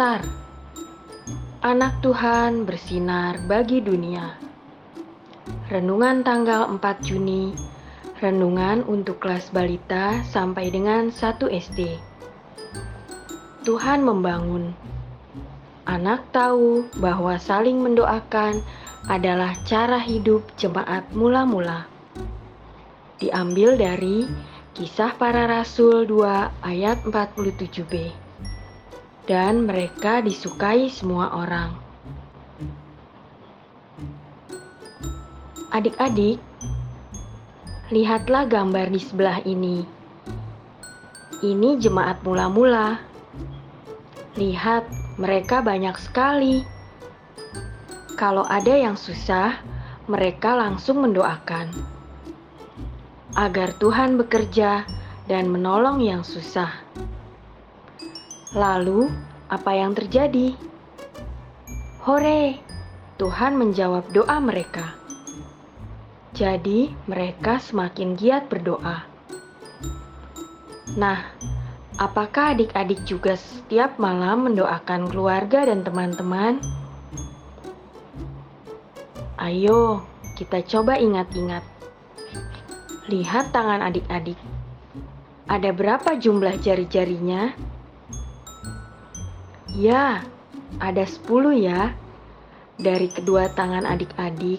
Star. Anak Tuhan bersinar bagi dunia. Renungan tanggal 4 Juni. Renungan untuk kelas balita sampai dengan 1 SD. Tuhan membangun. Anak tahu bahwa saling mendoakan adalah cara hidup jemaat mula-mula. Diambil dari Kisah Para Rasul 2 ayat 47b dan mereka disukai semua orang. Adik-adik, lihatlah gambar di sebelah ini. Ini jemaat mula-mula. Lihat, mereka banyak sekali. Kalau ada yang susah, mereka langsung mendoakan agar Tuhan bekerja dan menolong yang susah. Lalu, apa yang terjadi? Hore! Tuhan menjawab doa mereka. Jadi, mereka semakin giat berdoa. Nah, apakah adik-adik juga setiap malam mendoakan keluarga dan teman-teman? Ayo, kita coba ingat-ingat. Lihat tangan adik-adik. Ada berapa jumlah jari-jarinya? Ya, ada sepuluh ya dari kedua tangan adik-adik.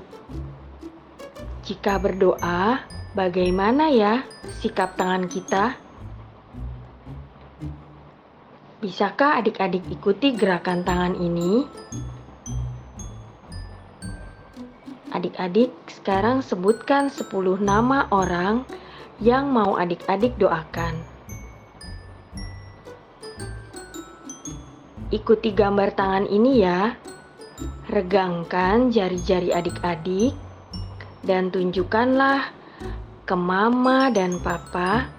Jika berdoa, bagaimana ya sikap tangan kita? Bisakah adik-adik ikuti gerakan tangan ini? Adik-adik, sekarang sebutkan 10 nama orang yang mau adik-adik doakan. Ikuti gambar tangan ini ya. Regangkan jari-jari adik-adik dan tunjukkanlah ke mama dan papa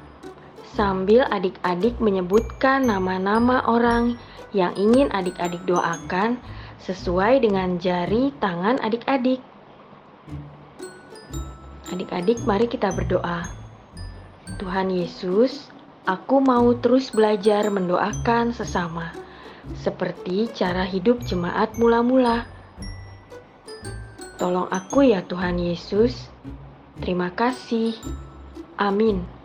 sambil adik-adik menyebutkan nama-nama orang yang ingin adik-adik doakan sesuai dengan jari tangan adik-adik. Adik-adik, mari kita berdoa. Tuhan Yesus, aku mau terus belajar mendoakan sesama seperti cara hidup jemaat mula-mula. Tolong aku ya Tuhan Yesus. Terima kasih. Amin.